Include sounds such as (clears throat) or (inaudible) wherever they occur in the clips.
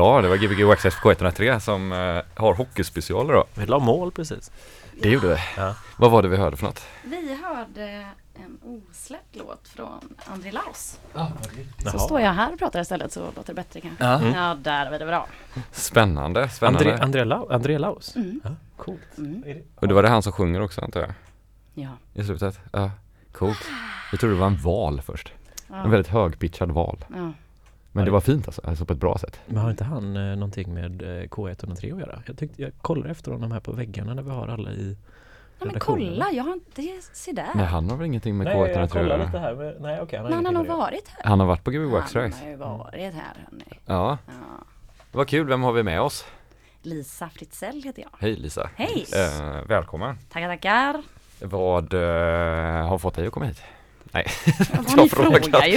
Ja, det var Gbg Waxxed K103 som eh, har hockeyspecialer då. Vi la mål precis. Det gjorde vi. Ja. Vad var det vi hörde för något? Vi hörde en osläppt låt från André Laus. Så Jaha. står jag här och pratar istället så låter det bättre kanske. Ja. Ja, där var det bra. Spännande, spännande. André, André, Lau, André Laus? Mm. Ja, coolt. Mm. Och det var det han som sjunger också antar jag? Ja. I slutet? Ja, coolt. Jag trodde det var en val först. Ja. En väldigt högpitchad val. ja. Men det var fint alltså, alltså på ett bra sätt. Men har inte han eh, någonting med eh, K103 att göra? Jag, tyckte, jag kollar efter honom här på väggarna när vi har alla i Ja, men kolla, jag har inte, se där. Nej, han har väl ingenting med Nej, K103 jag att kollar lite här. Men, nej, okej. Men han har nog varit här. Han har varit på Gbg Han Waxxed har ju varit här hörni. Ja, Ja. vad kul. Vem har vi med oss? Lisa Fritzell heter jag. Hej Lisa. Hej! Eh, välkommen. Tackar, tackar. Vad eh, har fått dig att komma hit? Nej, (laughs) ni frågat. frågar ju.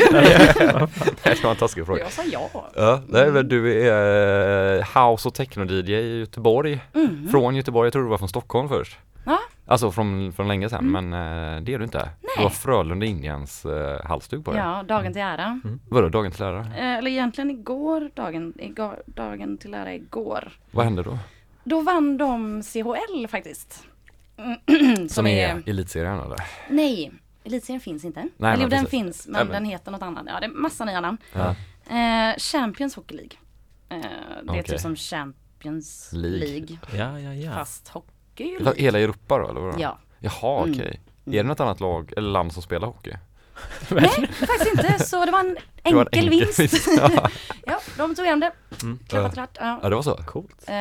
det var en taskig fråga. Jag sa ja. Ja, nej, men du är eh, house och techno-DJ i Göteborg. Mm. Från Göteborg, jag tror du var från Stockholm först. Ja. Alltså från, från länge sedan, Mm. men eh, det är du inte. Du Nej. har Frölunda Indians eh, halsduk på dig. Ja, dagen till ära. Vadå, dagen till ära? Eh, Eller egentligen igår, dagen, igår, dagen till ära igår. Vad hände då? Då vann de CHL faktiskt. Mm, (clears throat) Som, är elitserien eller? Nej, Elitserien finns inte. men Eller jo, den finns, men Nej, men- den heter något annat. Ja, det är massa nya namn. Ja. Eh, Champions Hockey League. Eh, det är Okej. typ som Champions League. League. Ja, ja, ja. Fast hockey är league. Hela Europa då eller vadå? Ja. Jaha Mm. okej. Är det något annat lag eller land som spelar hockey? (laughs) Nej, faktiskt inte. Så det var en Det var en enkel vinst. (laughs) ja. ja, de tog hem det. Mm. Klappat klart. Ja. ja, det var så? Coolt. Eh,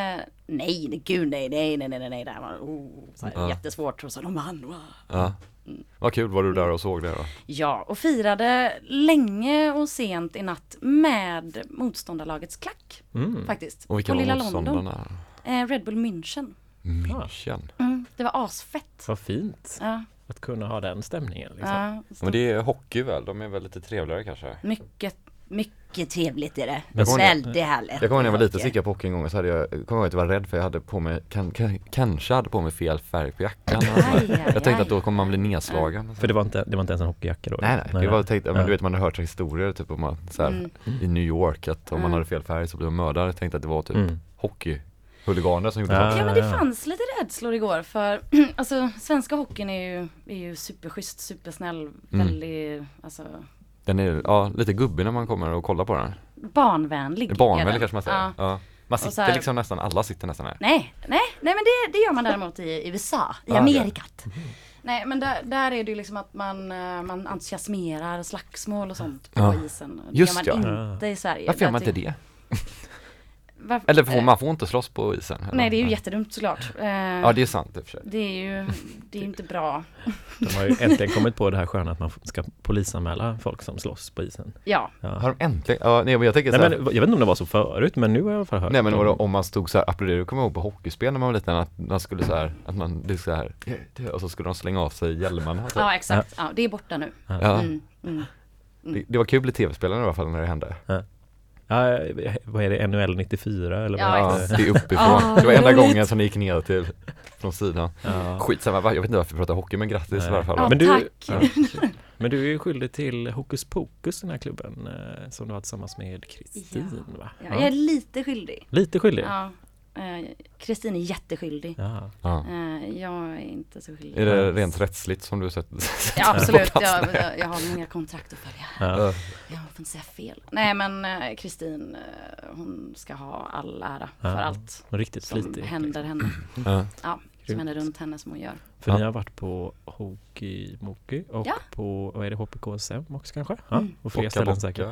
nej, nej, gud nej, nej, nej, nej, nej, nej, det här var oh, så här, Ja. jättesvårt och så de vann. Wow. Ja. Mm. Vad kul, var du där och såg det då? Ja, och firade länge och sent i natt med motståndarlagets klack Mm. faktiskt. Och vilka på Lilla London. Eh, Red Bull München. München. Mm, det var asfett. Vad fint Ja, att kunna ha den stämningen. Liksom. ja, Men det är hockey väl? De är väl lite trevligare kanske? mycket, mycket trevligt är det. Jag Väldigt härligt. Jag kommer ihåg när jag var liten så gick jag på hockey en gång och så hade jag, jag kommer ihåg att jag var rädd för jag hade på mig, kan, kan, kanske hade på mig fel färg på jackan. Aj, aj, jag tänkte aj. att då kommer man bli nedslagen. För det var, inte, det var inte ens en hockeyjacka då? Nej nej, det var tänkt, men du vet man har hört historier typ om att så här, Mm. i New York att om man Mm. hade fel färg så blev man mördad. Jag tänkte att det var typ Mm. hockeyhuliganer som gjorde Ja. så. Ja men det fanns lite rädslor igår för (clears throat) alltså svenska hockeyn är ju, är ju superschysst, supersnäll, Mm. väldigt alltså Den är ja, lite gubbig när man kommer och kollar på den. barnvänlig. Barnvänlig kanske man säger. Ja. Ja. Man sitter här- liksom nästan, alla sitter nästan här. Nej, nej, nej men det, det gör man däremot i USA, i Ah, Amerikat. Nej men där, där är det ju liksom att man, eh, man entusiasmerar slagsmål och sånt på Ja. isen. Det Just gör man ja. inte i Sverige. Varför gör man inte det? Varför- Eller får, eh, man får inte slåss på isen? eller? Nej det är ju Nej. jättedumt såklart. Eh, Ja det är sant i och för sig. det är ju, det är inte bra. De har ju äntligen kommit på det här sköna att man ska polisanmäla folk som slåss på isen. Ja, Ja. Har de äntligen? Ja nej men jag tänker Nej, så här, men, jag vet inte om det var så förut men nu har jag i alla fall hört Nej men om- om man stod så här, applåderade, jag kommer ihåg på hockeyspel när man var liten att man skulle så här, att man, det så här, och så skulle de slänga av sig hjälmarna. typ. ja exakt. Ja, det är borta nu. Ja. Mm, mm. Det, det var kul i tv-spelen i alla fall när det hände. Ja, vad är det, NHL 94 eller vad Ja, det? det är uppifrån. Det var enda gången som det gick ner till från sidan. Ja. Skitsamma, jag vet inte varför vi pratar hockey men grattis Nej. i alla fall. Ja, Men du- tack. Ja. Men du är ju skyldig till Hokus Pokus den här klubben eh, som du har tillsammans med Kristin va? Ja, jag är lite skyldig. Lite skyldig? Eh, Kristin är jätteskyldig. Ja. Eh, jag är inte så skyldig. Är det rent rättsligt som du (laughs) sett? Ja, absolut. på plats? Jag, jag, jag har många kontrakt att följa. Ja. Ja. Jag får inte säga fel. Nej men eh, Kristin, eh, hon ska ha all ära för Ja. allt Riktigt som flitig. händer henne. (clears throat) Ja. Ja, som händer runt henne som hon gör. För Ja. ni har varit på Hockey Moki och Ja. på, vad är det, HPKSM också kanske? Ja, Mm. och fler Bocka, ställen bocka, säkert.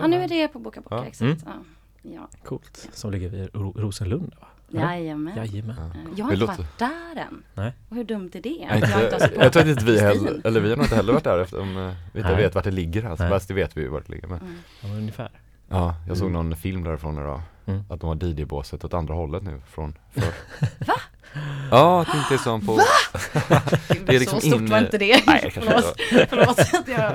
Ja, nu är det på Boka Boka, Ja. exakt. Mm. Ja. Coolt. Som ligger vid Ro- Rosenlund va? Jajamän. Jajamän. Ja. Eh, Jag har inte låter- varit där än. Nej. Och hur dumt är det? Nej, jag inte jag tror inte vi heller, eller vi har nog inte heller varit där eftersom eh, vi inte Nej. vet vart det ligger alltså. Fast det vet vi ju vart det ligger. Men, Mm. Ja, men ungefär. ja, jag såg Mm. någon film därifrån idag. Mm. Att de har DJ-båset åt andra hållet nu från förr. Ja, att det inte är som på... (laughs) det är liksom så stort in- var inte det. Nej, förlåt, förlåt att jag...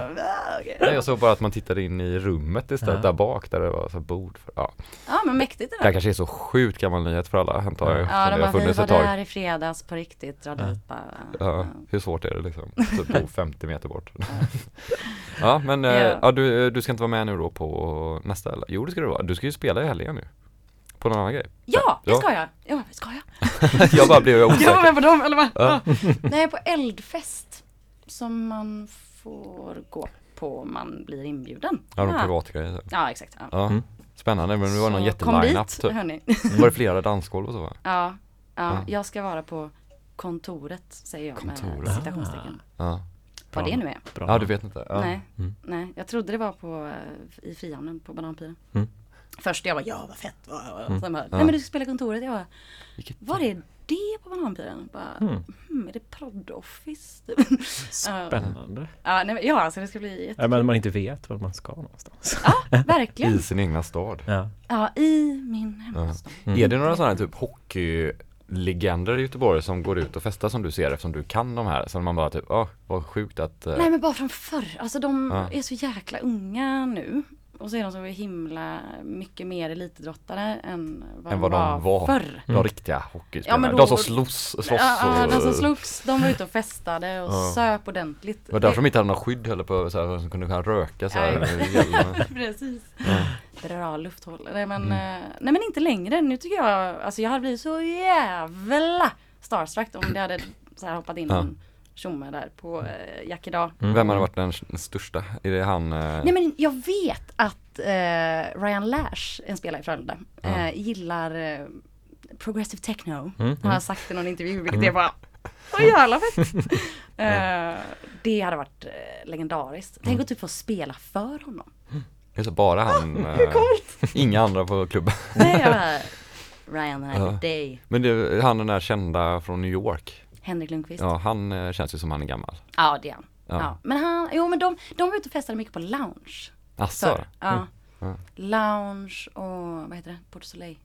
Nej, jag såg bara att man tittade in i rummet istället, Ja. där bak där det var så bord. För, ja. Ja men mäktigt det Det här där. kanske är så sjukt gammal nyhet för alla antar jag. Ja, de det bara, vi var där i fredags på riktigt, dra Ja. dit bara. Ja, hur svårt är det liksom? (laughs) Så bo 50 meter bort. (laughs) ja, men eh, Ja. ja, du, du ska inte vara med nu då på nästa eller? Jo, det ska du vara. Du ska ju spela i helgen nu. På någon annan grej. Ja, det Ja. ska jag. Ja, ska jag? (laughs) jag bara blev Jag var osäker. med på dem, eller vad? Ja. Ja. (laughs) Nej, på eldfest. Som man får gå på om man blir inbjuden. Ja, de privatgrejer. Ja, exakt. Ja. Ja, Mm. spännande. Men det var någon jätteline-up dit, typ. hörni. Var det flera dansgolv och så va? Ja, ja, Ja. jag ska vara på kontoret, säger jag Kontoret. med citationstecken. Ja, Vad det nu är. Bra. ja du vet inte? Ja. Nej, Mm. nej, jag trodde det var på, eh, i Frihamnen på Bananpiren. Mm. Först jag bara, ja vad fett. vad- Mm. Sen bara, nej men du ska spela kontoret. Jag bara, Vilket... var är det på Bananpiren? Bara, Mm. hmm, är det Prod Office? Spännande. ja, nej, men- ja, alltså det ska bli jätte... Ja, men man inte vet var man ska någonstans. Ja, verkligen. (laughs) I sin egna stad. Ja. Ja, i min hemstad. Mm. Är det några sådana här typ hockeylegender i Göteborg som går ut och festar som du ser eftersom du kan de här? Så man bara typ, ja vad sjukt att eh, Nej men bara från förr. Alltså de Ja. är så jäkla unga nu. Och så är de så himla mycket mer elitidrottare än vad, än vad de var. förr. De riktiga hockeyspelare. Ja, då- de som slåss, slåss Ja, och... de som slogs, de var ute och festade och Ja. söp ordentligt. Det var därför de inte hade några skydd heller på så här, som kunde kunna röka så här. (laughs) Precis. Ja. Bra lufthåll. Nej men, Mm. eh, nej men inte längre. Nu tycker jag, alltså jag hade blivit så jävla starstruck om det hade så här hoppat in Ja. en tjomme där på eh, Jack idag. Mm. Vem hade varit den största? Är det han? Eh... Nej men jag vet att eh, Ryan Lash, en spelare i Frölunda, eh, gillar eh, progressive techno. Mm. Han har sagt i någon intervju, vilket är bara så jävla fett. eh, det hade varit legendariskt. Tänk att typ få spela för honom. Så bara han, eh, inga andra på klubben. Nej, jag bara, Ryan, för dig. Men det är han den där kända från New York. Henrik Lundqvist. Ja, Ja, han eh, känns ju som han är gammal. det är han. Ja. Ja. Men han, jo men de, de var ute och festade mycket på lounge. Asså? Förr. Ja. Ja. Lounge och vad heter det? Port Soleil.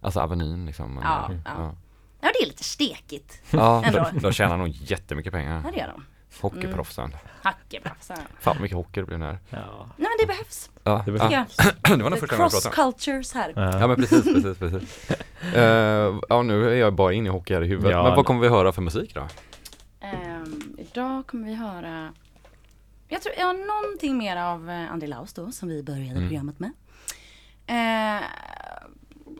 Alltså Avenyn liksom. Ja, ja. ja. Ja det är lite stekigt. ja Ändå. de, de tjänar nog jättemycket pengar. Ja det gör de. Hockeyproffsen. Hackeproffsar. Fan vad mycket hockey det blir nu här. Ja. Nej men det behövs. Ja, Det ja. Ja. (clears throat) det var nog The första gången jag cross pratade. cultures här. Ja men precis, precis, precis. (laughs) Eh, ja nu är jag bara inne i hockey här i huvudet. Ja, men vad kommer vi höra för musik då? Ehm, idag kommer vi höra Jag tror, ja någonting mer av eh, André Laus då som vi började Mm. programmet med. Eh,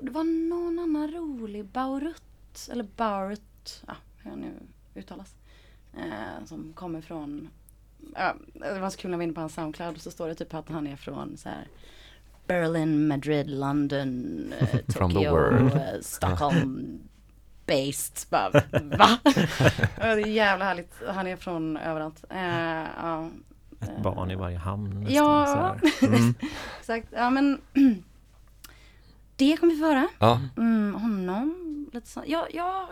det var någon annan rolig Baurut, eller Baurut, ja hur han nu uttalas. Eh, som kommer från, ja, det var så kul när vi var inne på hans Soundcloud så står det typ att han är från så här Berlin, Madrid, London, eh, (laughs) Tokyo, eh, Stockholm based. Bara, va? (laughs) Ja, det är jävla härligt. Han är från överallt. Eh, ja. Ett barn i varje hamn nästan. Ja. (laughs) Mm. Exakt. Ja men (clears throat) det kommer vi få höra. Ja, Mm, honom. Lite så. Jag, jag,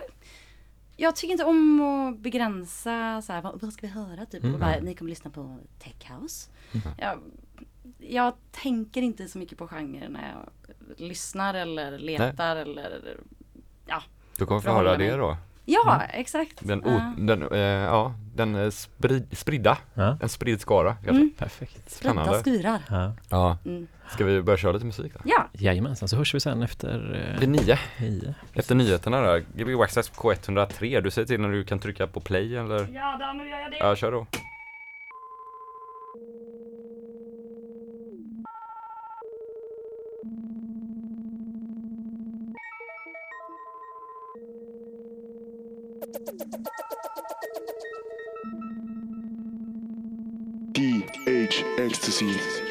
jag tycker inte om att begränsa så här, vad, vad ska vi höra typ. Mm. Bara, ni kommer lyssna på Tech House. Mm. Jag, jag tänker inte så mycket på genre när jag lyssnar eller letar eller du kommer få höra det då. Ja, exakt. Den, Ja. o, den, eh, ja, den eh, sprid, spridda, Ja, en spridd skara. Mm. perfekt. Spridda spännande. skurar. Ja. Ja, Mm. ska vi börja köra lite musik då? Ja, Jajamensan, så hörs vi sen efter Det är eh, nio, nio. efter nyheterna där. Gbg Waxxax K103, du säger till när du kan trycka på play eller? ja då, nu gör jag det. Ja, kör då. Ecstasy.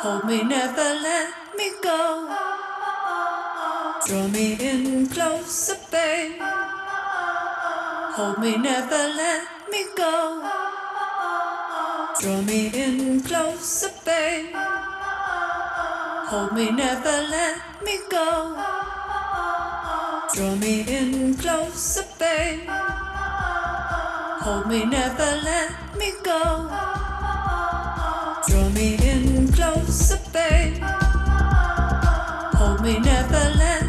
Hold me, never let me go. Draw me in closer, babe. Hold me, never let me go. Draw me in closer, babe. Hold me, never let me go. Draw me in closer, babe. Hold me, never let me go. Draw me in closer, babe. Hold me, never let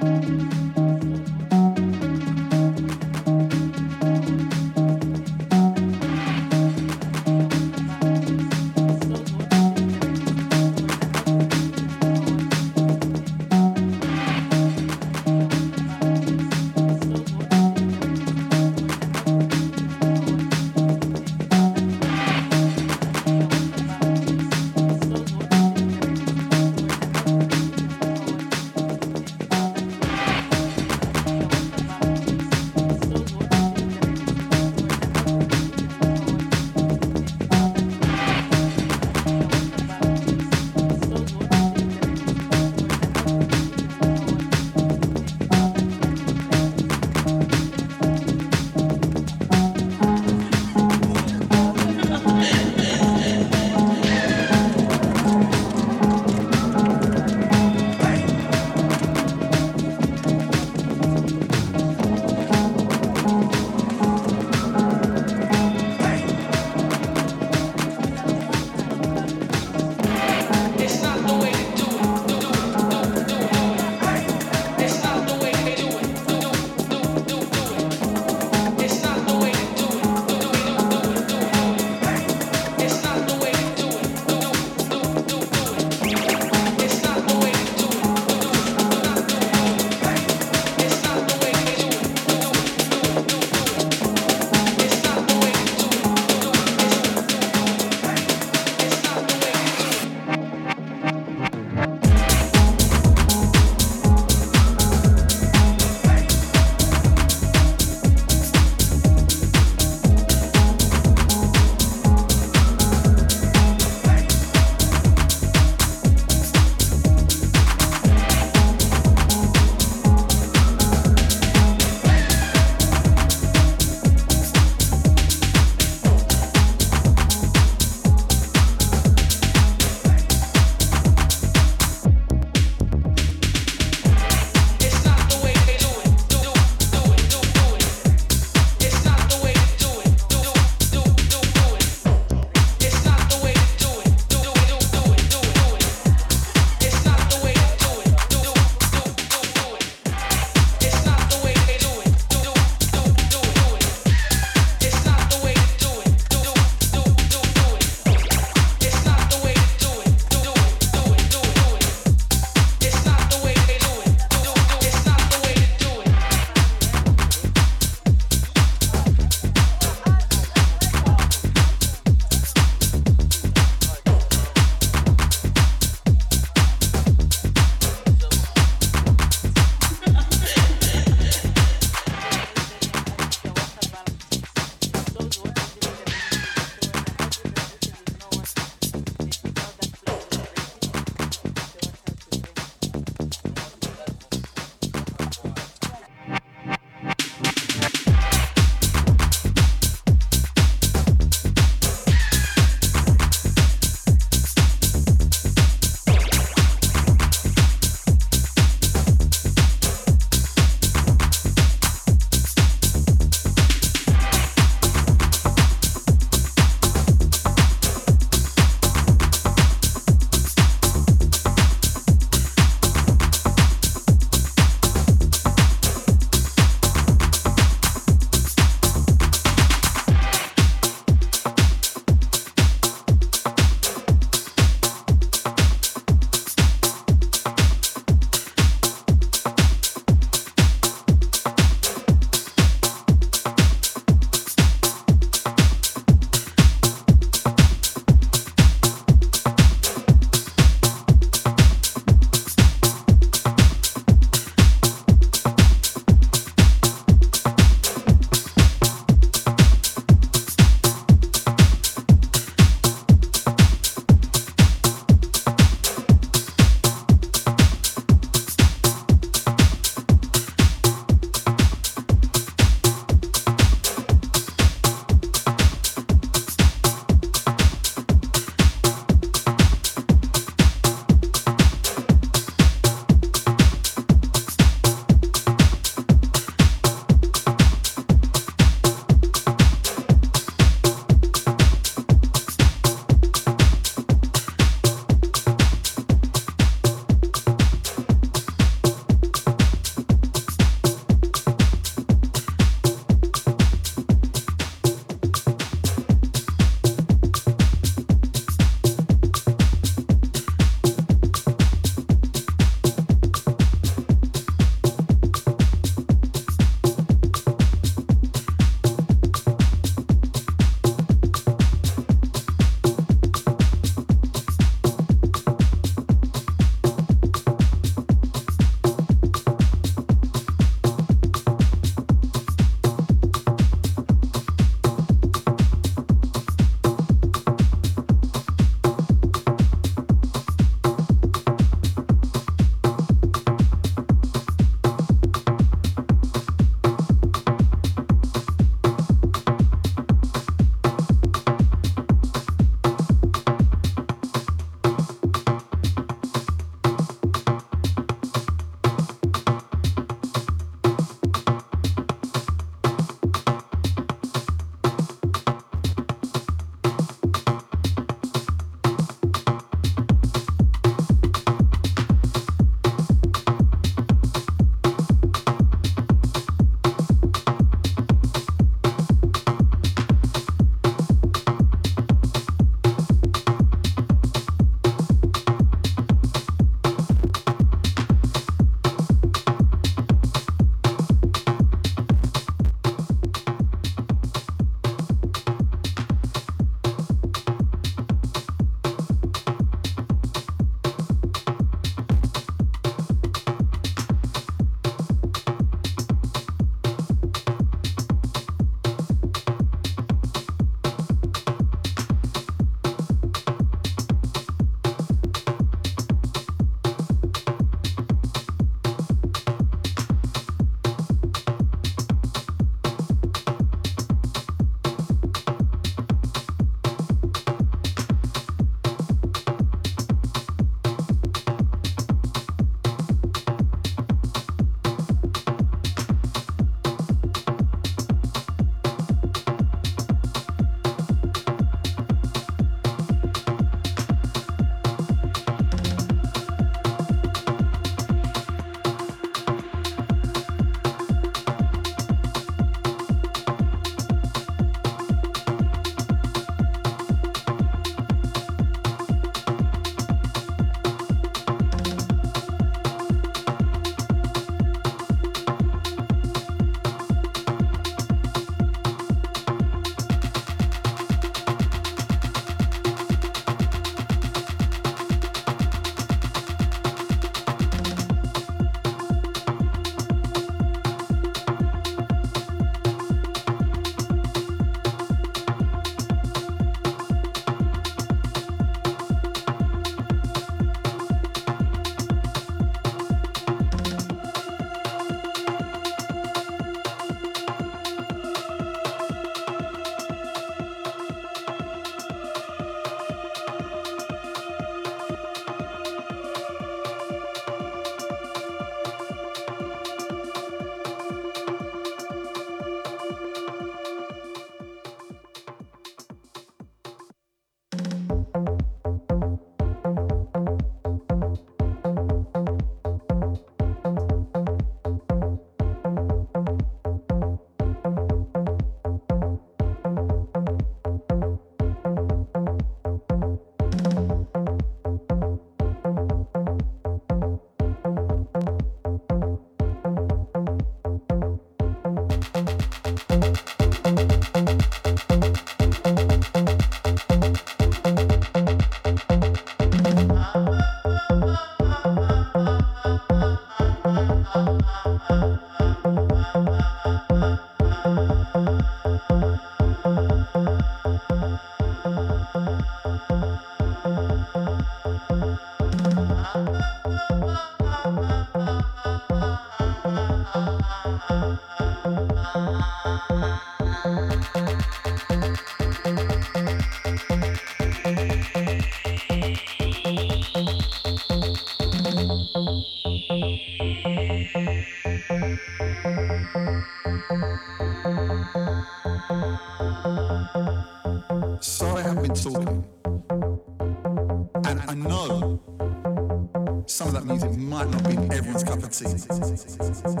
Sexy.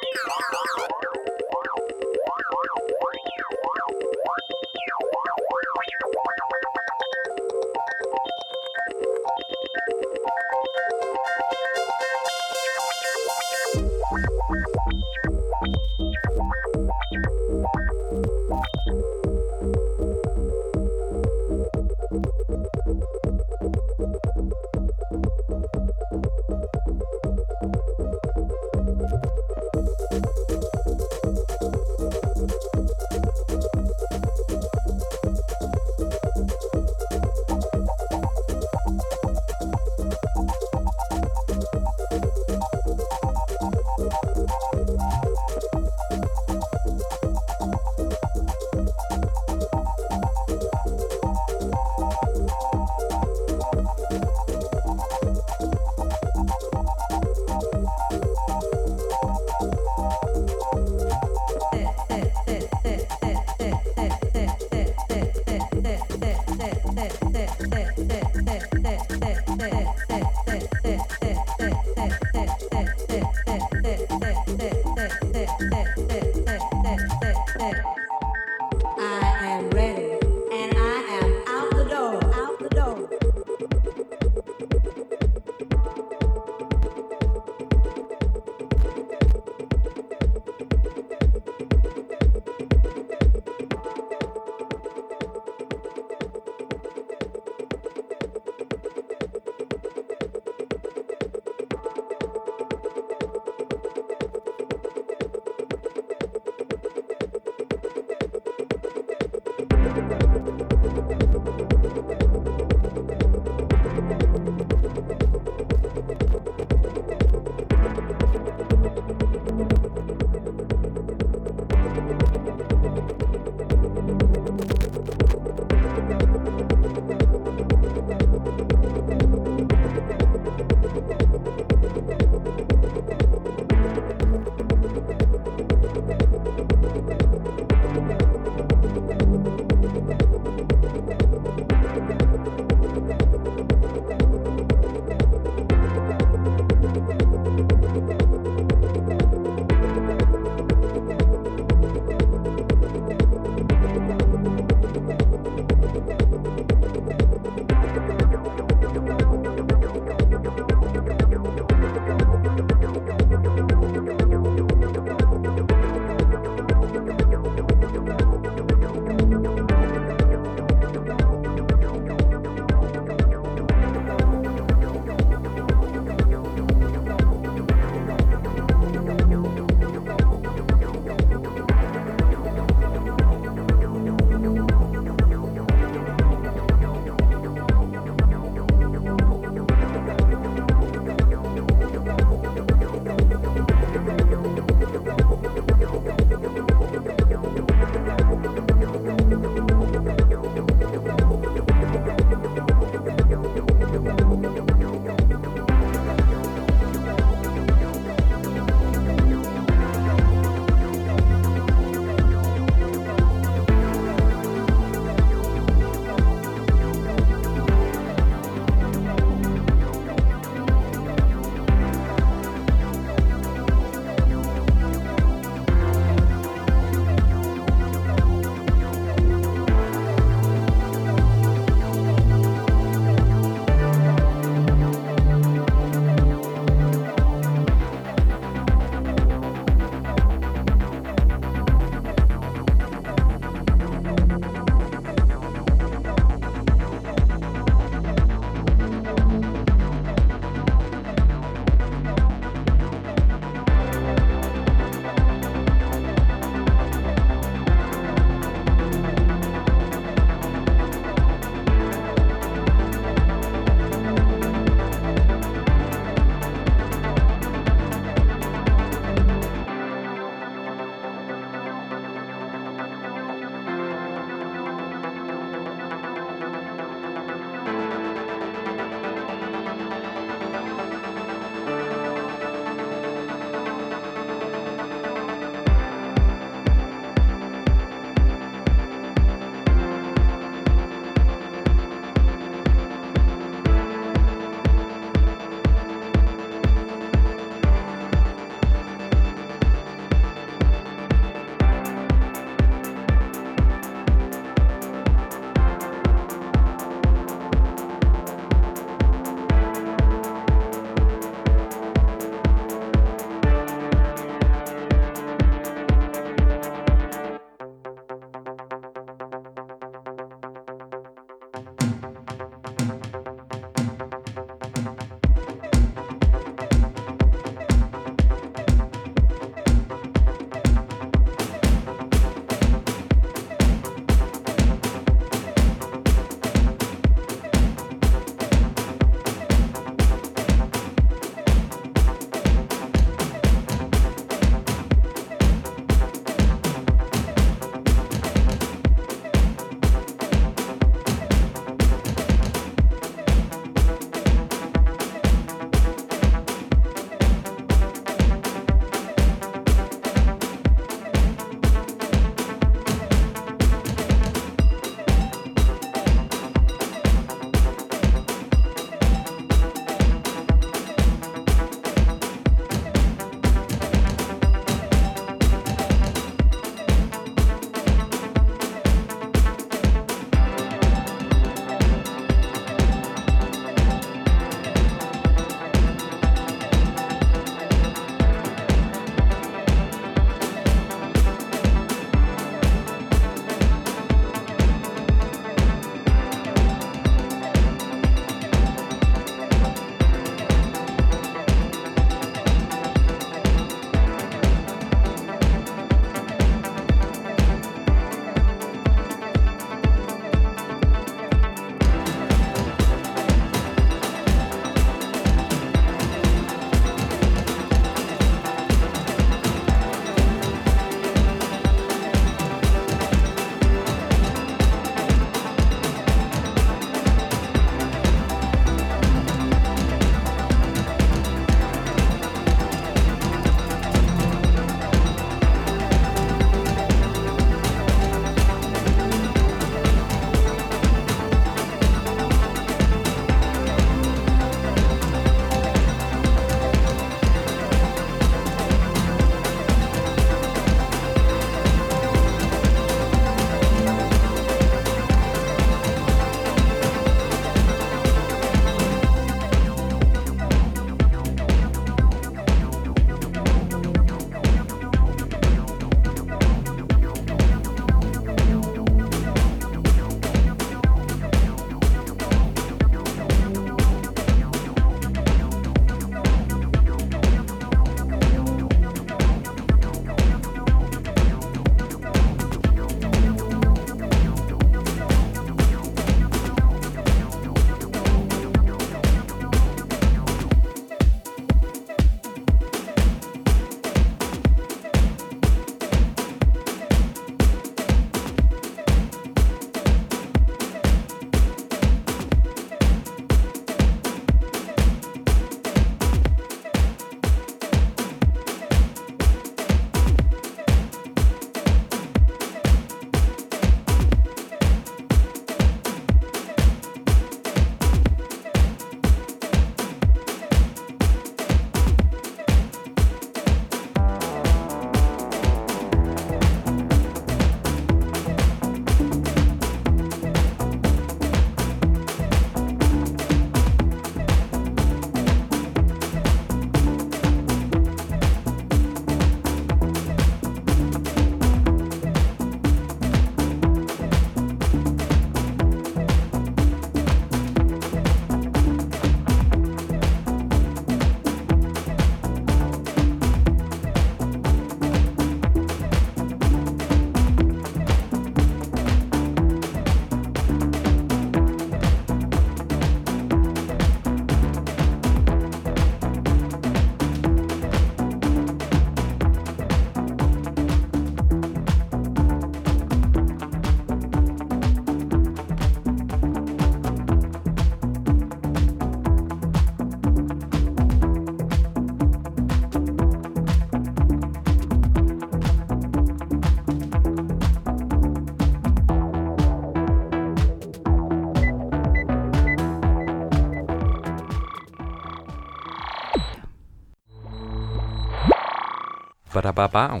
Badababau.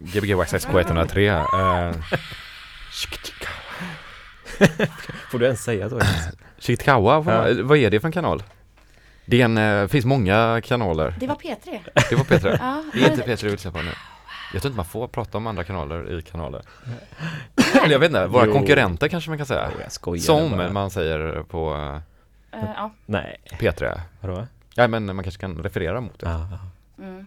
Gbg Waxxax K103. Uh, Får du ens säga så? Chiktikawa, vad, Ja. vad är det för en kanal? Det är en, eh, finns många kanaler. Det var P3. Det var P3. (laughs) Ja, Det är inte P3 du vill på nu. Jag tror inte man får prata om andra kanaler i kanaler. Eller jag vet inte, våra Jo. konkurrenter kanske man kan säga. Jo, jag skojar Som bara. man säger på eh, ja. Nej, eh, P3. vadå? Ja men man kanske kan referera mot det. Ja, ja. Mm.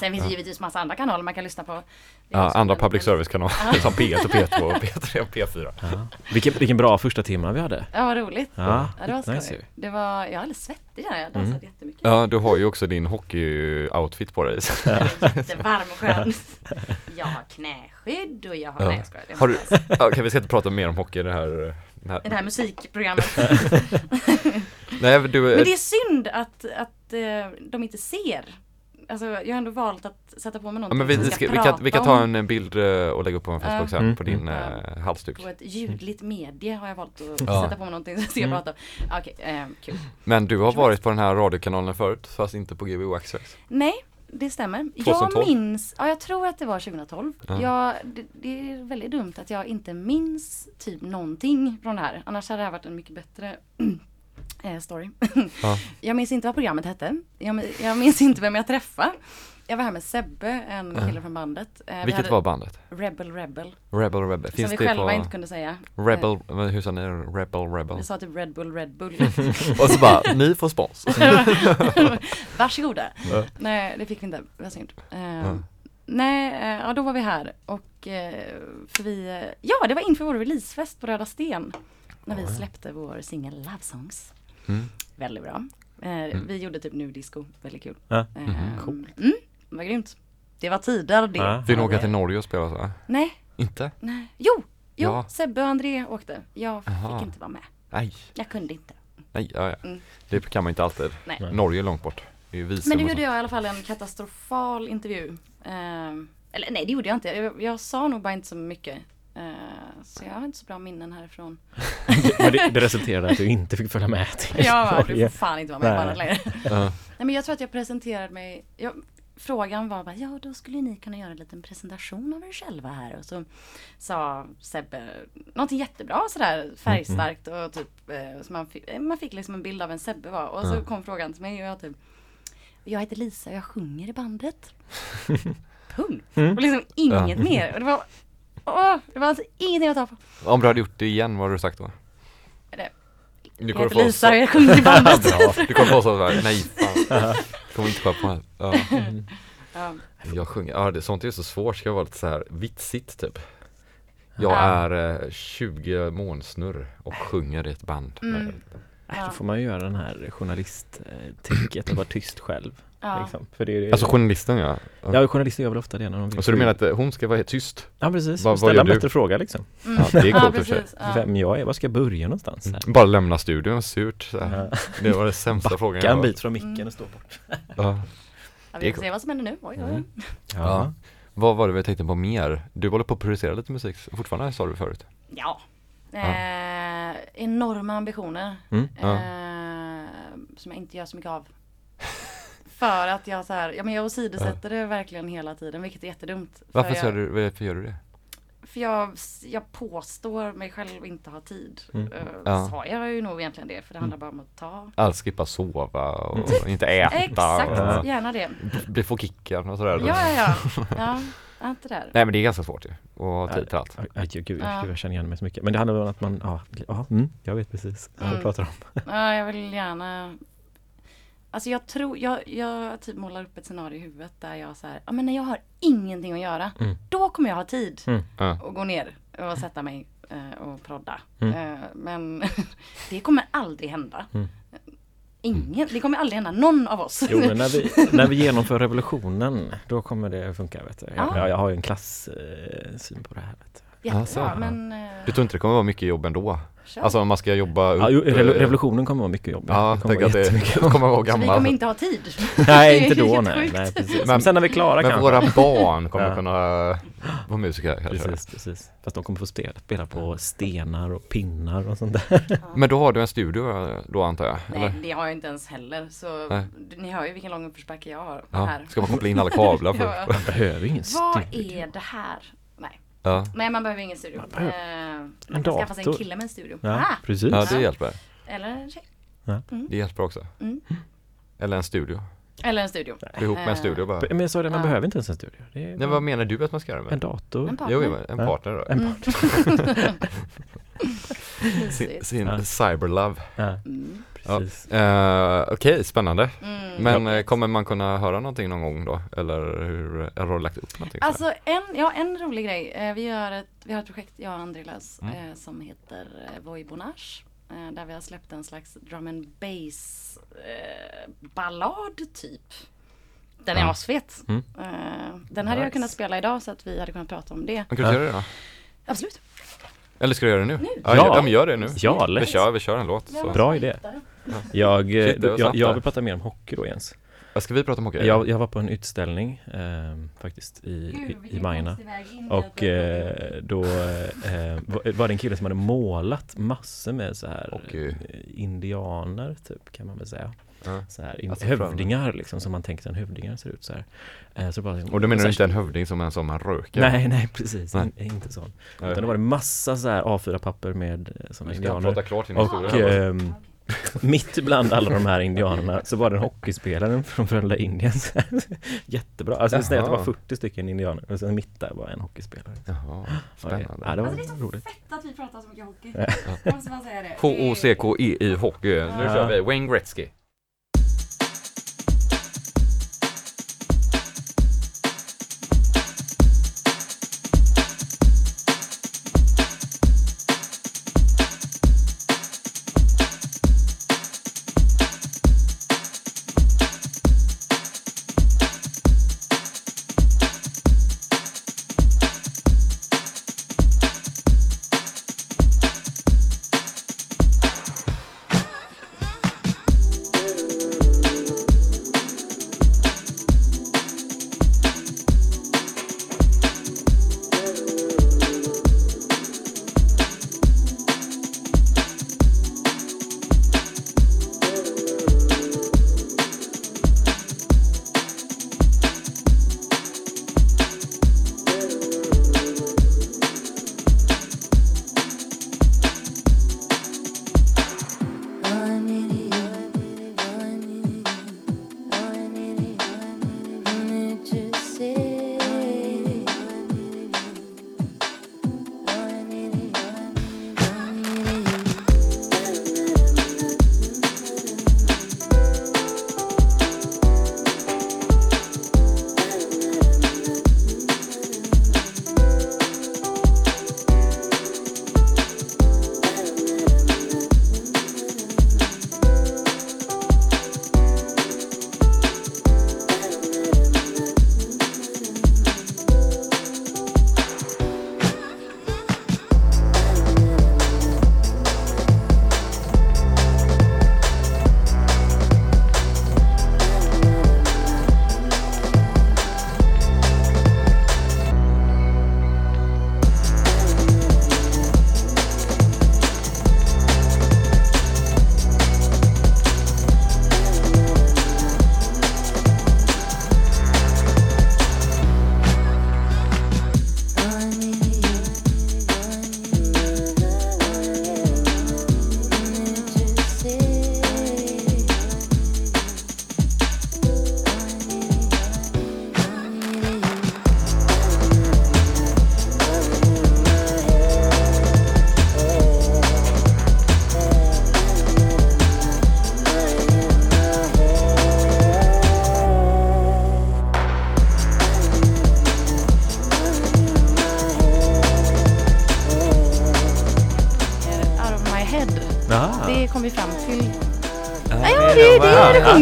Sen finns det givetvis massa andra kanaler man kan lyssna på. Ja, andra public service-kanaler som P1 och P2 och (laughs) P3 och P4. ja. Vilken, vilken bra första timme vi hade. Ja, vad roligt. Ja, Ja, det var skoj. nice. Det var, jag är alldeles svettig där, jag dansade Mm. jättemycket. Ja, du har ju också din hockey-outfit på dig. (laughs) Jättevarm och skön. (laughs) Jag har knäskydd och jag har, Ja. nej jag Har du, okej vi ska inte prata mer om hockey i det här, den här. Det här musikprogrammet. Nej du, Men det är synd att, att eh, de inte ser. Alltså jag har ändå valt att sätta på mig ja, någonting men vi, som vi, ska, ska vi, kan, vi kan ta en bild eh, och lägga upp på en Facebook sen Mm. på din Mm. eh, halsduk. På ett ljudligt medie har jag valt att Ja. sätta på mig någonting som jag ska Mm. prata om. Okej, eh, kul. Men du har varit på den här radiokanalen förut fast inte på GB Access. Nej, det stämmer. 2012? Jag minns, ja jag tror att det var 2012. Ja. Jag, det, det är väldigt dumt att jag inte minns typ någonting från det här. Annars hade det här varit en mycket bättre eh, story. Ja. (laughs) Jag minns inte vad programmet hette. Jag, jag minns inte vem jag träffade. Jag var här med Sebbe, en kille från bandet. Eh, vi Vilket var bandet? Rebel Rebel. Rebel Rebel. som Finns vi det själva på inte kunde säga. Rebel, vad- hur sa ni? Rebel Rebel. Vi sa typ Red Bull Red Bull. (laughs) Och så bara, ni får spons. (laughs) Varsågoda. Ja. Nej, det fick vi inte. Det var synd. Eh, Ja. Nej, eh, ja då var vi här och eh, för vi, eh, ja det var inför vår releasefest på Röda Sten. När vi släppte vår singel Love Songs. Mm. Väldigt bra. Eh, Vi gjorde typ nu disco, väldigt kul. Ja. Eh, Mhm. Mm, det var grymt. Det var tider det. Ja. Vill ni åka till Norge och spela så? Nej, Inte? nej. Jo, jo, Ja. Sebbe och André åkte. Jag Aha. fick inte vara med. Nej, Jag kunde inte. nej, ja, ja. Mm. Det kan man inte alltid. Nej. Norge är långt bort. Det är Men nu gjorde jag i alla fall en katastrofal intervju. Ehm, eller nej, det gjorde jag inte. Jag, jag sa nog bara inte så mycket. Ehm, så jag har inte så bra minnen härifrån. (laughs) Det, det resulterade att du inte fick följa med till bara, du får fan inte vara med på annat längre. Ja. Nej men jag tror att jag presenterade mig. Jag, frågan var bara, ja då skulle ni kunna göra en liten presentation av er själva här. Och så sa Sebbe någonting jättebra sådär färgstarkt och typ eh, så man, fick, eh, man fick liksom en bild av en Sebbe var. Och så Ja. kom frågan till mig och jag typ Jag heter Lisa och jag sjunger i bandet. (laughs) Punkt. Mm. Och liksom inget mer. Och det var Åh, det var alltså ingenting att ta på. Om du hade gjort det igen, vad hade du sagt då? Det- Du Jag kommer heter få Lisa och jag sjunger i bandet. Du kommer få så här, nej fan. Kommer inte komma på det. Ja. (laughs) ja. Jag sjunger, ja det, sånt är så svårt, ska vara lite så här vitsigt typ. Jag Ja. är eh, 20 månsnurr och sjunger i ett band. Mm. Ja. Då får man ju göra den här journalisttricket och vara tyst själv. Ja. Liksom. För det är, Alltså journalisten ja. Ja, journalister gör väl ofta det när de vill Så du menar att eh, hon ska vara helt tyst? Ja, precis. Vad- vad Ställa gör en du? bättre fråga liksom. Mm. Ja, det är coolt i och för sig. precis. Ja. Vem jag är, var ska jag börja någonstans? Här? Bara lämna studion surt så här. Ja. Det var det sämsta frågan Backa jag en bit från micken Mm. och stå bort. (laughs) Ja. Det vi får se vad som händer nu. Oj, oj. Mm. (laughs) Ja. Vad var det vi tänkte på mer? Du håller på att producera lite musik fortfarande sa du förut? Ja. Eh, enorma ambitioner. Mm. Ja. Eh, som jag inte gör så mycket av. För att jag så här, ja men jag åsidosätter det verkligen hela tiden, vilket är jättedumt. Varför, jag, du, varför gör du det? För jag, jag påstår mig själv inte ha tid. Mm. Eh, Ja. Sa jag ju nog egentligen det, för det handlar bara om att ta. Allt skippa sova och (laughs) inte äta Exakt, och gärna det. bli få kicken och sådär. Ja, ja, ja. (laughs) ja där. Nej men det är ganska svårt ju. att ha tid till allt. Gud, gud, Ja. jag känner igen mig så mycket. Men det handlar om att man, ja, ja mm, jag vet precis vad du Mm. pratar om. Ja, jag vill gärna Alltså jag tror, jag, jag typ målar upp ett scenario i huvudet där jag så här, ja men när jag har ingenting att göra, Mm. då kommer jag ha tid Mm. Ja. att gå ner och sätta mig eh, och prodda. Mm. Eh, men (laughs) det kommer aldrig hända. Mm. Ingen, det kommer aldrig hända någon av oss. Jo, men när vi, (laughs) när vi genomför revolutionen, då kommer det funka. Vet du. Jag, Ja. jag, jag har ju en klass eh, syn på det här. Vet du. Jättebra. Alltså. men... eh, Du tror inte det kommer vara mycket jobb ändå? kör. Alltså om man ska jobba upp Ja, eh, re- revolutionen kommer vara mycket jobb. Ja, tänk att det (laughs) kommer vara Så vi kommer inte ha tid. (laughs) (laughs) Nej, inte då nej. nej precis. Men- Men sen när vi är klara Men kanske. våra barn kommer Ja. kunna vara musiker kanske Precis, precis. Fast de kommer få spela, spela på stenar och pinnar och sånt där. Men då har du en studio då antar jag? Nej, Eller? det har jag inte ens heller. Så Nej. ni hör ju vilken lång uppförsbacke jag har Ja. här. Ska man koppla in alla kablar Ja. Man behöver ingen Vad studio. är det här? Nej. Ja, Nej, man behöver ingen studio. Man behöver- Eh, En man kan skaffa sig en kille med en studio. Ja, Ah, precis. ja det Ja. hjälper. eller en tjej. Det hjälper också. Mm. Eller en studio. Eller en studio. Gå ihop med en studio bara. Men jag sa det, man Ja. behöver inte ens en studio. Det är Nej, bara vad menar du att man ska göra en med? dator. En partner. Jo, en Ja. partner då. En Mm. (laughs) Sin, Mysigt. sin Ja. Ja. Eh, Okej, spännande. Mm. Men eh, kommer man kunna höra någonting någon gång då? Eller hur, har du lagt upp någonting? Alltså en, ja, en rolig grej. Eh, vi, gör ett, vi har ett projekt, jag och Andreas, Mm. eh, som heter Voibonage. Eh, där vi har släppt en slags drum and bass eh, ballad typ. Den är Ja. asfet. Mm. Eh, den hade jag Nice. kunnat spela idag så att vi hade kunnat prata om det. Kan du göra det då? Absolut. Eller ska du göra det nu? Nu. Ja, Ja. ja. men gör det nu. Ja, Vi kör, vi kör en låt. Så. Bra idé. (laughs) Jag, eh, Shit, jag, jag vill prata mer om hockey då Jens. Ska vi prata om hockey? Jag, jag var på en utställning eh, faktiskt i, i, i Majorna. Och eh, då eh, var- var det en kille som hade målat massor med så här Hockey. eh, indianer typ kan man väl säga. Ja. Så här, Alltså, fram- hövdingar liksom som man tänker sig en hövdingar ser ut så här. Eh, så bara, Och då menar du inte en hövding som en som man röker? Nej, nej precis, Nej. In, inte sån. Nej. Utan det var det massa så här A4-papper med ska indianer. prata klart din Och historia. här. Mitt bland alla de här indianerna så var det en hockeyspelare från Frölunda Indians. (laughs) Jättebra, alltså det var Jaha. 40 stycken indianer och sen mitt där var en hockeyspelare. Jaha, Ja, det- spännande. Ja, det var Alltså, det är så roligt. Fett att vi pratar så mycket hockey. Jag måste bara säga det. H-O-C-K-E i hockey. Nu Ja. kör vi Wayne Gretzky.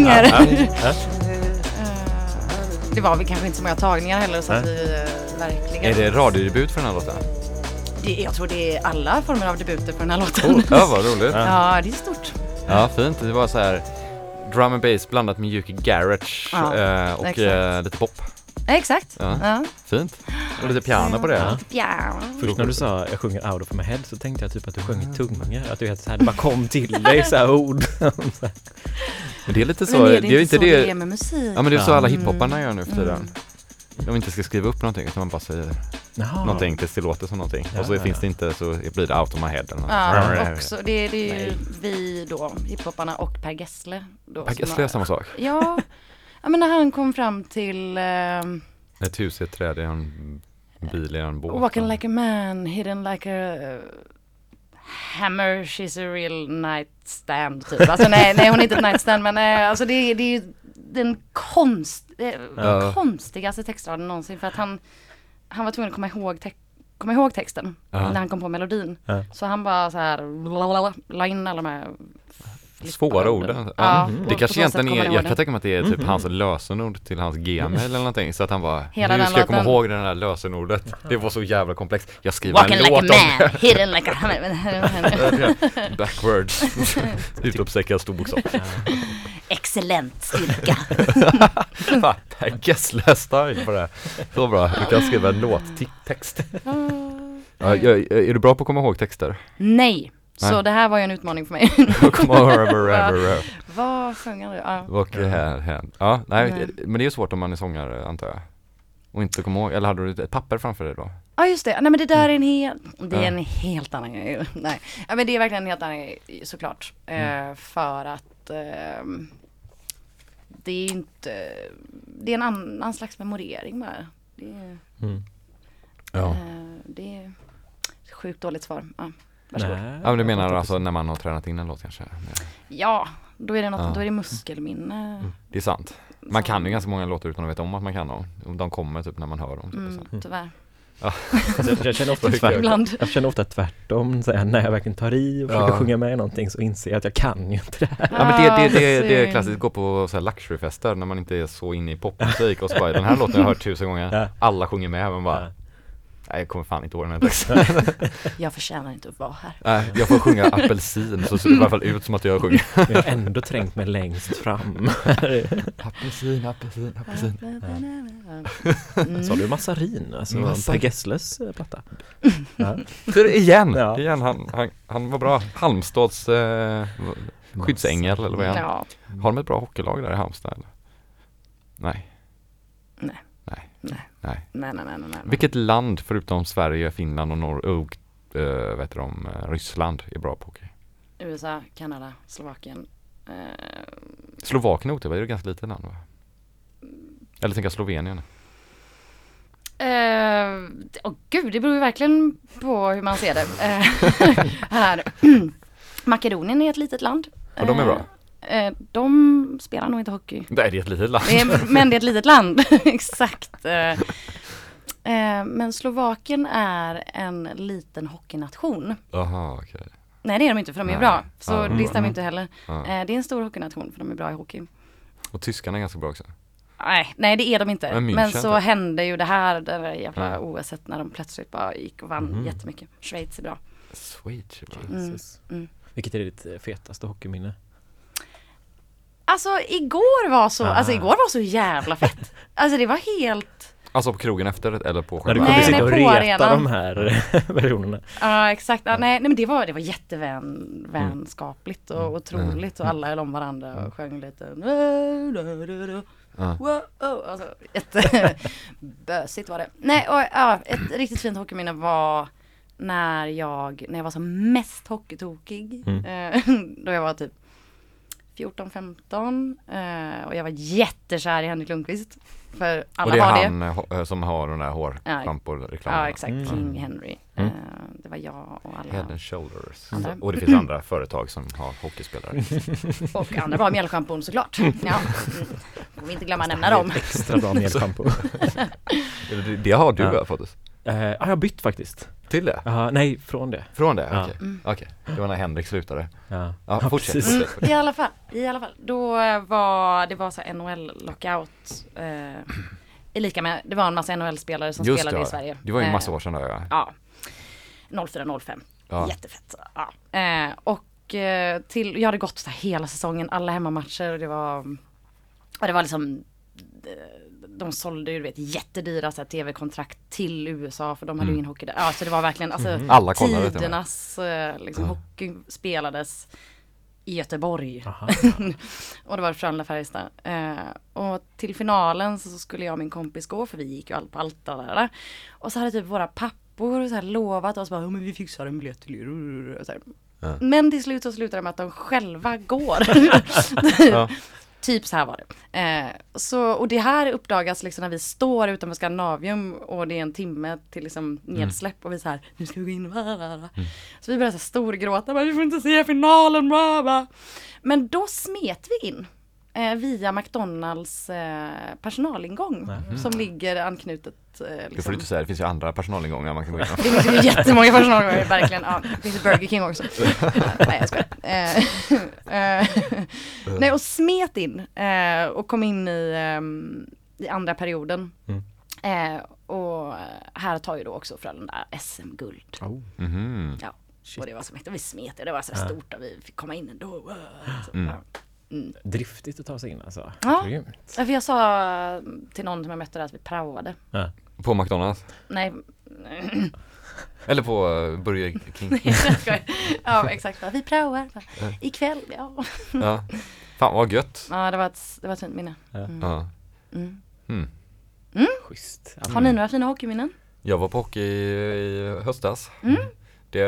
Är det sjunger. Det var väl kanske inte så många tagningar heller så att vi eh, verkligen... Är det radiodebut för den här låten? det, jag tror det är alla former av debuter på den här låten. Oh, ja, vad roligt. Ja, det är stort. Ja, fint. Det var så här drum and bass blandat med mjuki garage Ja, eh, och exakt. eh, lite pop. Ja, exakt. Ja. Ja. Fint. Och lite piano på det. Ja. Först när du sa jag sjunger out of my head så tänkte jag typ att du sjöng i tungor. Att du vet så här, det bara kom till dig så här ord. (laughs) Men det är lite så, Men är det, det är inte så det är det, med musik? ja men det är så alla Mm. hiphopparna gör nu för tiden. Mm. De inte ska skriva upp någonting utan man bara säger Jaha. någonting tills det låter som någonting. Ja, och så ja, finns ja. det inte så blir det out of my head eller något. Ja, också. Det, det är ju Nej. vi då, hiphopparna och Per Gessle. Då, Per Gessle är samma sak. Ja, ja men när han kom fram till ehm, Ett hus i ett träd, i en bil, i en båt. Walking like a man, hidden like a uh, hammer, she's a real nightstand typ. Alltså nej, nej hon är inte ett nightstand men eh, alltså det, är- det är ju den konst, eh, Ja. konstigaste textraden någonsin för att han, han var tvungen att komma ihåg, te- komma ihåg texten Ja. när han kom på melodin. Ja. Så han bara så här la in alla de här Svåra orden. Ja. Ja, Mhm. och Det kanske egentligen är, jag kan tänka mig att det är typ Mhm. hans lösenord till hans gmail eller någonting. Så att han bara, Hela nu ska jag komma ihåg det här lösenordet. Det var så jävla komplext. Jag skriver Walking en like a låt man, hidden like a det. (laughs) Backwards. (laughs) Utropstecken, stor bokstav. Excellent styrka. (laughs) Per Gessle-style på det. Så bra, du kan skriva en låttext. Ja, är du bra på att komma ihåg texter? Nej, så Nej. det här var ju en utmaning för mig. (laughs) (laughs) Vad sjöng han? Ja. Och här, här. Ja, nej, Nej. men det är ju svårt om man är sångare antar jag. Och inte komma ihåg, eller hade du ett papper framför dig då? Ja just det, nej men det där är en helt, det är Ja. en helt annan grej. (laughs) Nej, ja, men det är verkligen en helt annan grej såklart. Mm. Eh, för att ehm, det är inte, det är en annan slags memorering bara. Det är, Mm. eh, det är sjukt dåligt svar. Ja, varsågod. Nej, Ja men du menar alltså när man har tränat in en låt kanske? Ja, då är det något, Ja. då är det muskelminne. Det är sant. Man kan ju ganska många låtar utan att veta om att man kan dem. De kommer typ när man hör dem. Typ, så. Mm, tyvärr. Alltså, jag, känner ofta (laughs) tvärt, jag känner ofta tvärtom, så här, när jag verkligen tar i och försöker Ja. sjunga med någonting så inser jag att jag kan ju inte det här. Ja men det, det, det, det är Ah, klassiskt, gå på så här luxuryfester när man inte är så inne i popmusik och så bara den här låten har jag hört tusen gånger, Ja. alla sjunger med men bara Ja. Nej jag kommer fan inte ihåg den här. (laughs) Jag förtjänar inte att vara här. Nej, jag får sjunga apelsin så ser det i alla fall ut som att jag sjunger Men (laughs) jag har ändå trängt mig längst fram. (laughs) Apelsin, apelsin, apelsin Mm. Sa du massarin? Alltså Massa- Per Gessles eh, platta? Ja. För igen, Ja. igen han, han, han var bra. Halmstads eh, skyddsängel eller vad är han? Ja, Har de ett bra hockeylag där i Halmstad eller? Nej. Nej. Nej. Nej. Nej. nej, nej, nej, nej. nej. Vilket land förutom Sverige, Finland och Norr och uh, vet du, om, eh, Ryssland är bra på hockey? USA, Kanada, Slovakien. Eh, Slovakien är det är ett ganska litet land va? Eller tänker jag Slovenien? Eh, åh gud, det beror ju verkligen på hur man ser det. Eh, (laughs) här. (clears throat) Makedonien är ett litet land. Och de är bra? Eh, eh, de spelar nog inte hockey. Nej, det är ett litet land. Det är, men det är ett litet land, (laughs) (laughs) exakt. Eh, eh, men Slovakien är en liten hockeynation. Jaha, okej. Nej det är de inte för de är Nej. bra. Så Ja. det stämmer inte heller. Ja. Eh, det är en stor hockeynation för de är bra i hockey. Och tyskarna är ganska bra också. Nej, nej det är de inte. Men Men, så typ. hände ju det här, det där jävla Ja. OS när de plötsligt bara gick och vann Mhm. jättemycket. Schweiz är bra. Schweiz är bra. Mm, mm. Vilket är ditt eh, fetaste hockeyminne? Alltså igår var så, Ah. alltså igår var så jävla fett. (laughs) Alltså det var helt, Alltså på krogen efter eller på När du själva? kunde Nej, sitta nej, och på reta arenan. de här (laughs) personerna. ja exakt, ja, nej, nej men det var, det var jättevän, vänskapligt och otroligt och alla höll om varandra och sjöng lite. Ja. Wow, alltså, jättebösigt (laughs) var det. Nej, och ja, ett riktigt fint hockeyminne var när jag, när jag var som mest hockeytokig. Mm. Eh, då jag var typ 14-15 eh, och jag var jättekär i Henrik Lundqvist. För Och alla det är har det. han eh, ho- som har den där Ja. hårschampo-reklamen? Ja exakt, Mm. King Henry. Mm. Eh, det var jag och Head alla. and shoulders. Andra. Och det finns andra företag som har hockeyspelare. (laughs) Och andra bra mjällschampon såklart. Ja. Mm. Får vi inte glömma nämna dem. Extra bra mjällschampo. det, (laughs) (laughs) det har du Ja. ja. Eh, ja, jag har bytt faktiskt. Till det? Jaha, nej, från det. Från det? Ja. Okej. Mm. Okej. Det var när Henrik slutade. Ja, Ja, fortsätt. Mm, fortsätt. I alla fall, i alla fall. Då var det var så NHL-lockout. Eh, är lika med, det var en massa NHL-spelare som Just spelade det, i Sverige. det var ju en Eh, massa år sedan då ja. Ja. 04-05. Ja. Jättefett. Ja. Eh, och eh, till, jag hade gått så här hela säsongen, alla hemmamatcher och det var, och det var liksom eh, de sålde ju du vet jättedyra tv-kontrakt till USA för de hade ju ingen hockey där. Ja så det var verkligen alltså Mm. Alla kollade tidernas eh, liksom, hockey spelades i Göteborg. (laughs) Och det var Frölunda-Färjestad. Eh, och till finalen så skulle jag och min kompis gå för vi gick ju allt på allt där. Och så hade typ våra pappor så här lovat oss bara, "Ja, men vi fixar en biljett till er. Men till slut så slutar det med att de själva går. (laughs) Ja. (laughs) Typ så här var det. Eh, så, och det här uppdagas liksom när vi står utanför Skandinavium och det är en timme till liksom nedsläpp och vi så här, nu ska vi gå in. Bla, bla, bla. Så vi börjar så här storgråta, bara, vi får inte se finalen. Bla, bla. Men då smet vi in. Eh, via McDonalds eh, personalingång som ligger anknutet. Eh, Det får liksom. du inte säga, det finns ju andra personalingångar man kan gå in Det finns ju jättemånga personalgångar, verkligen. Ja, det finns Burger King också. (laughs) Nej, jag skojar. Eh, (laughs) eh, Nej, och smet in eh, och kom in i, i andra perioden. Mm. Eh, och här tar ju då också Frölunda SM-guld. Oh, Mhm. Ja, och det var så mäktigt. Vi smet det, det var så stort och vi fick komma in ändå. Så, Mm. ja. Mm. driftigt att ta sig in alltså. Ja. Grymt. För jag sa till någon som jag mötte där att vi praoade. Ja. På McDonalds? Nej, (laughs) Eller på uh, Burger King? (laughs) jag skojar. Ja, exakt. Vi praoar. Ikväll, ja. Ja. Fan vad gött. Ja, det var ett, det var ett fint minne. Ja. Mm. Ja. Mm. Mm. Schysst. Ja, Har ni några fina hockeyminnen? Jag var på hockey i höstas. Mm. Det,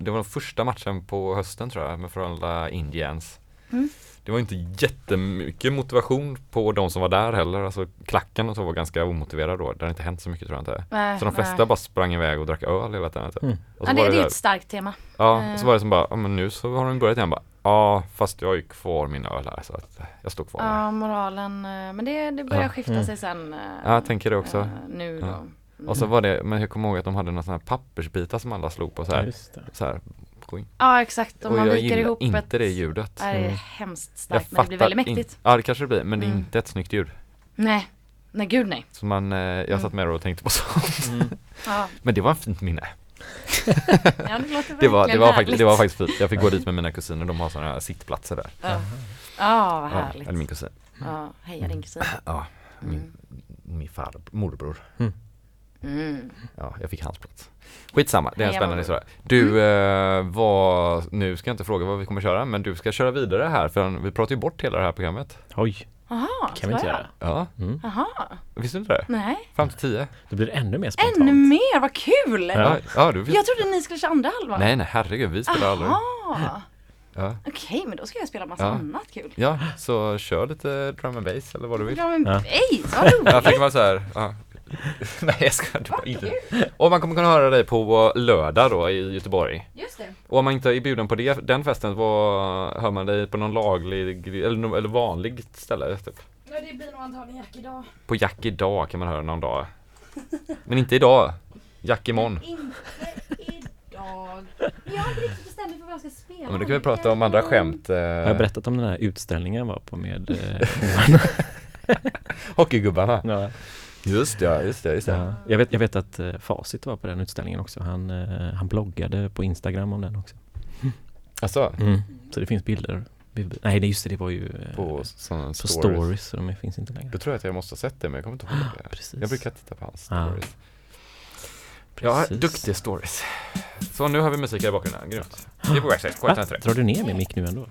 det var den första matchen på hösten tror jag med Frölunda Indians. Mm. Det var inte jättemycket motivation på de som var där heller. Alltså klacken och så var ganska omotiverad då. Det hade inte hänt så mycket tror jag inte. Nej, Så de flesta nej. bara sprang iväg och drack öl hela tiden. Typ. Mm. Och så Ja, var det, det är ett starkt tema. Ja, och så Eh. var det som bara, ja men nu så har de börjat igen bara, ja fast jag har ju kvar min öl här så att jag står kvar. Ja, moralen. eh, Men det, det börjar Ja. skifta Mm. sig sen. eh, Ja, jag tänker det också. Nu då. Mm. Och så var det, men jag kommer ihåg att de hade några sådana här pappersbitar som alla slog på så Ja, här. just det. Så här gå in. Ja, exakt. Om och man jag viker gillar ihop inte ett... det ljudet. Ja, det är Mm. hemskt Jag starkt, men det blir väldigt in- mäktigt. Ja det kanske det blir, men det är Mm. inte ett snyggt ljud. Nej, nej gud nej. Så man, eh, jag Mm. satt med och tänkte på sånt. Mm. Ja, Men det var en fint minne. (laughs) ja det låter Det var, det var, faktiskt, det var faktiskt fint. Jag fick gå dit med mina kusiner, de har sådana här sittplatser där. Ja, ja vad Ja, härligt. eller min kusin. Ja, heja din kusin. Ja, min, Mm. min far, morbror. Mm. Ja, jag fick hans plats. Skitsamma, det är en spännande historia. Du, eh, vad, nu ska jag inte fråga vad vi kommer köra, men du ska köra vidare här för vi pratar ju bort hela det här programmet. Oj, Jaha, kan vi inte göra. Ja, Mm. Visste du inte det? nej. Fram till tio. Då blir det ännu mer spontant. Ännu mer, vad kul! Ja. Ja, du Jag trodde ni skulle köra andra halvan. Nej, nej, herregud, vi spelar aldrig. Jaha, Ja. okej men då ska jag spela massa Ja. annat kul. ja, så kör lite drum and bass eller vad du vill. Ja men Ja. hej, vad roligt! (laughs) Jag tänker bara så här, ja. (laughs) Nej jag ska du bara inte. Och man kommer kunna höra dig på lördag då i Göteborg. Just det. Och om man inte är bjuden på det, den festen, vad hör man dig på någon laglig, eller, eller vanlig ställe? Typ? Ja det blir nog antagligen Jack idag. På Jack idag kan man höra någon dag. Men inte idag. Jack imorgon. Inte idag. Jag har inte riktigt bestämt mig för vad jag ska spela. Ja, men då kan vi prata om andra skämt. Eh, Har jag berättat om den här utställningen jag var på med eh, (laughs) Hockeygubbarna. ja. Just det, ja, just det, just det. Ja. Jag, vet, jag vet att eh, Facit var på den utställningen också. Han, eh, han bloggade på Instagram om den också. Alltså, Så det finns bilder. Nej, det- just det, det var ju eh, på på stories. stories. så de finns inte längre. Då tror jag att jag måste ha sett det men jag kommer inte ihåg det. Precis. Jag brukar titta på hans Ja. stories. Ja, Precis. duktiga stories. Så nu har vi musik här i bakgrunden, grymt. Det är på? K103. Drar du ner min mick nu ändå?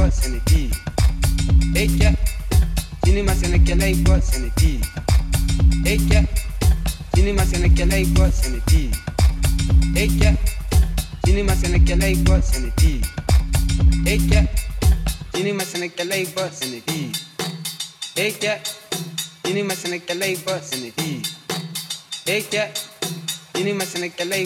Hey senedi eke sinima senekele igbo senedi eke sinima senekele igbo senedi eke sinima senekele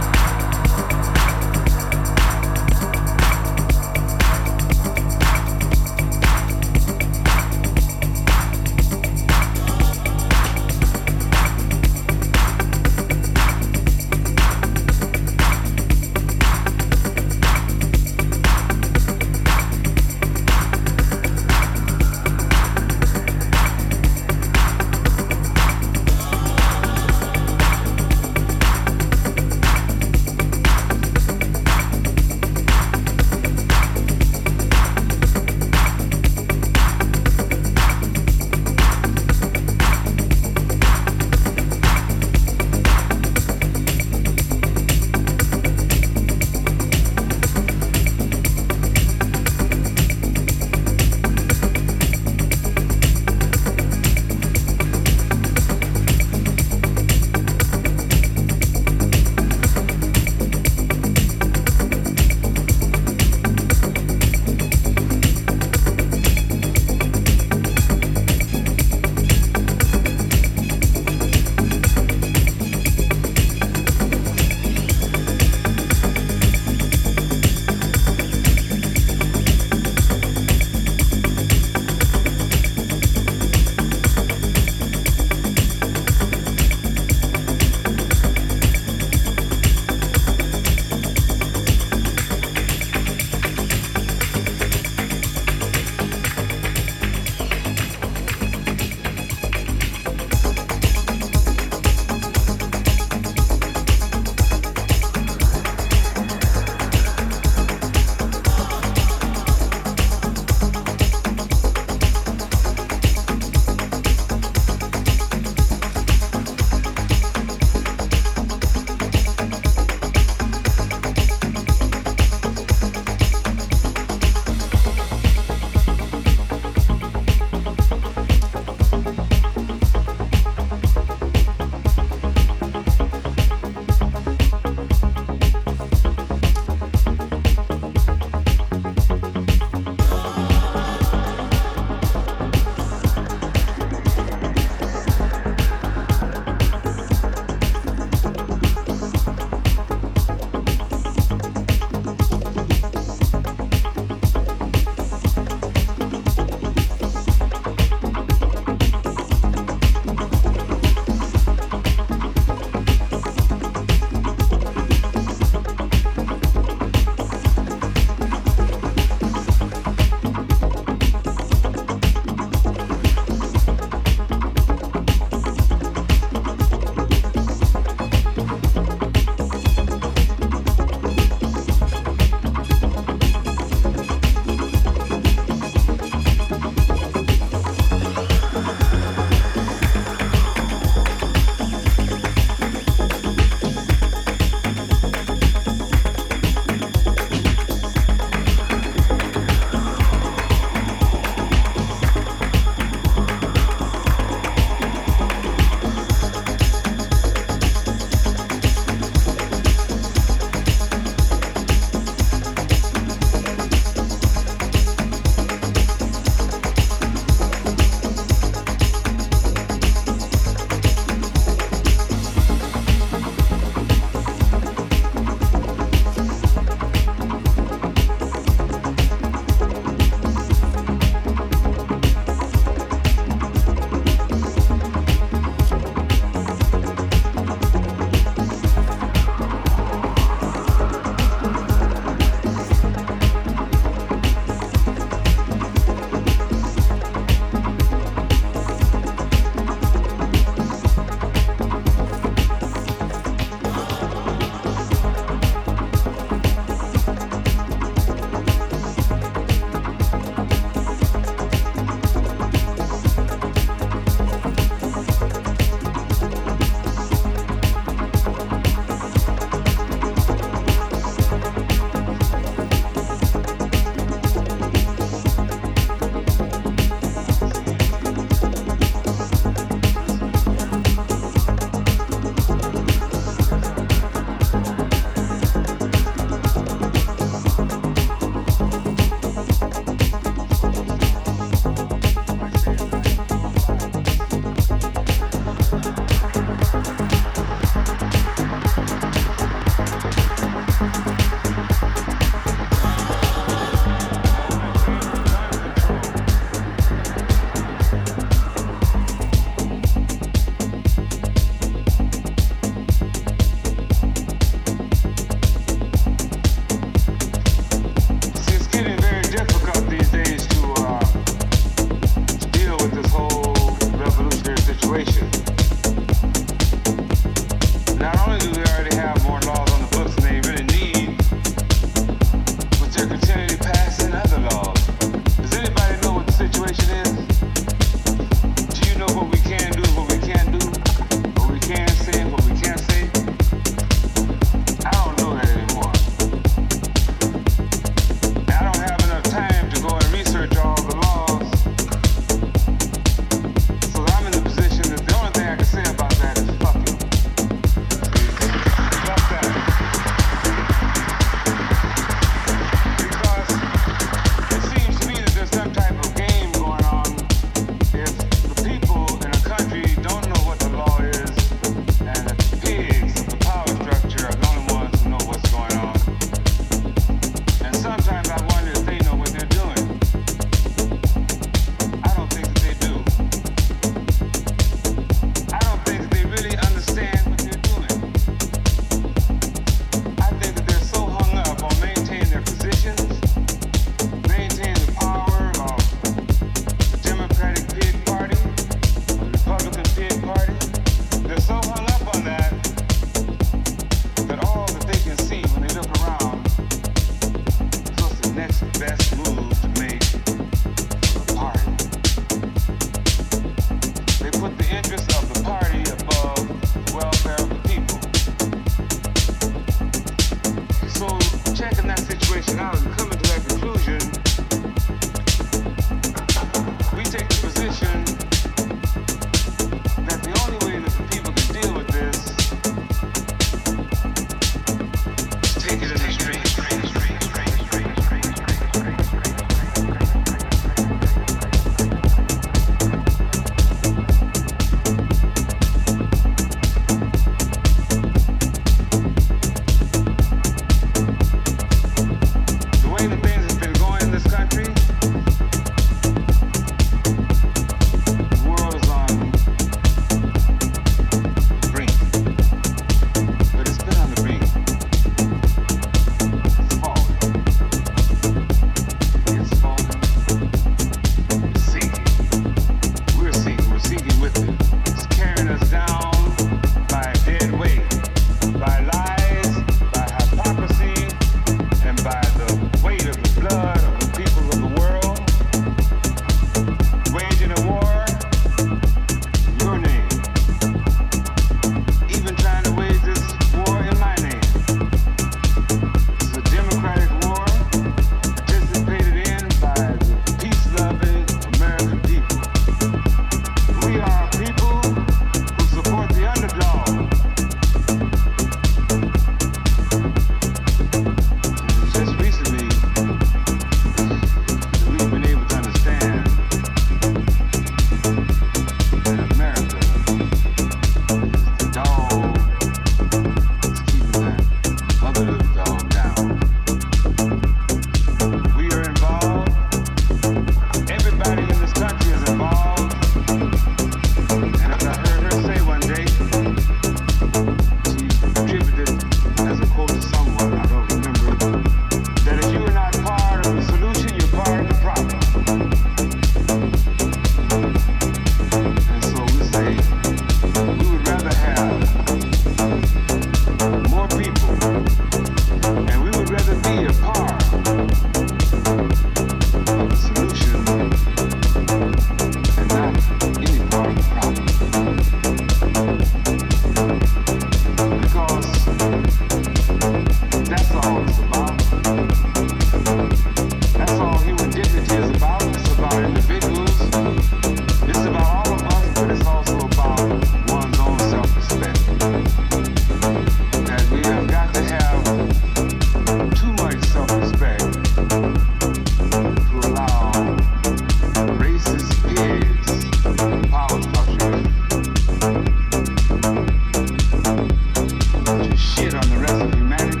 shit on the rest of humanity.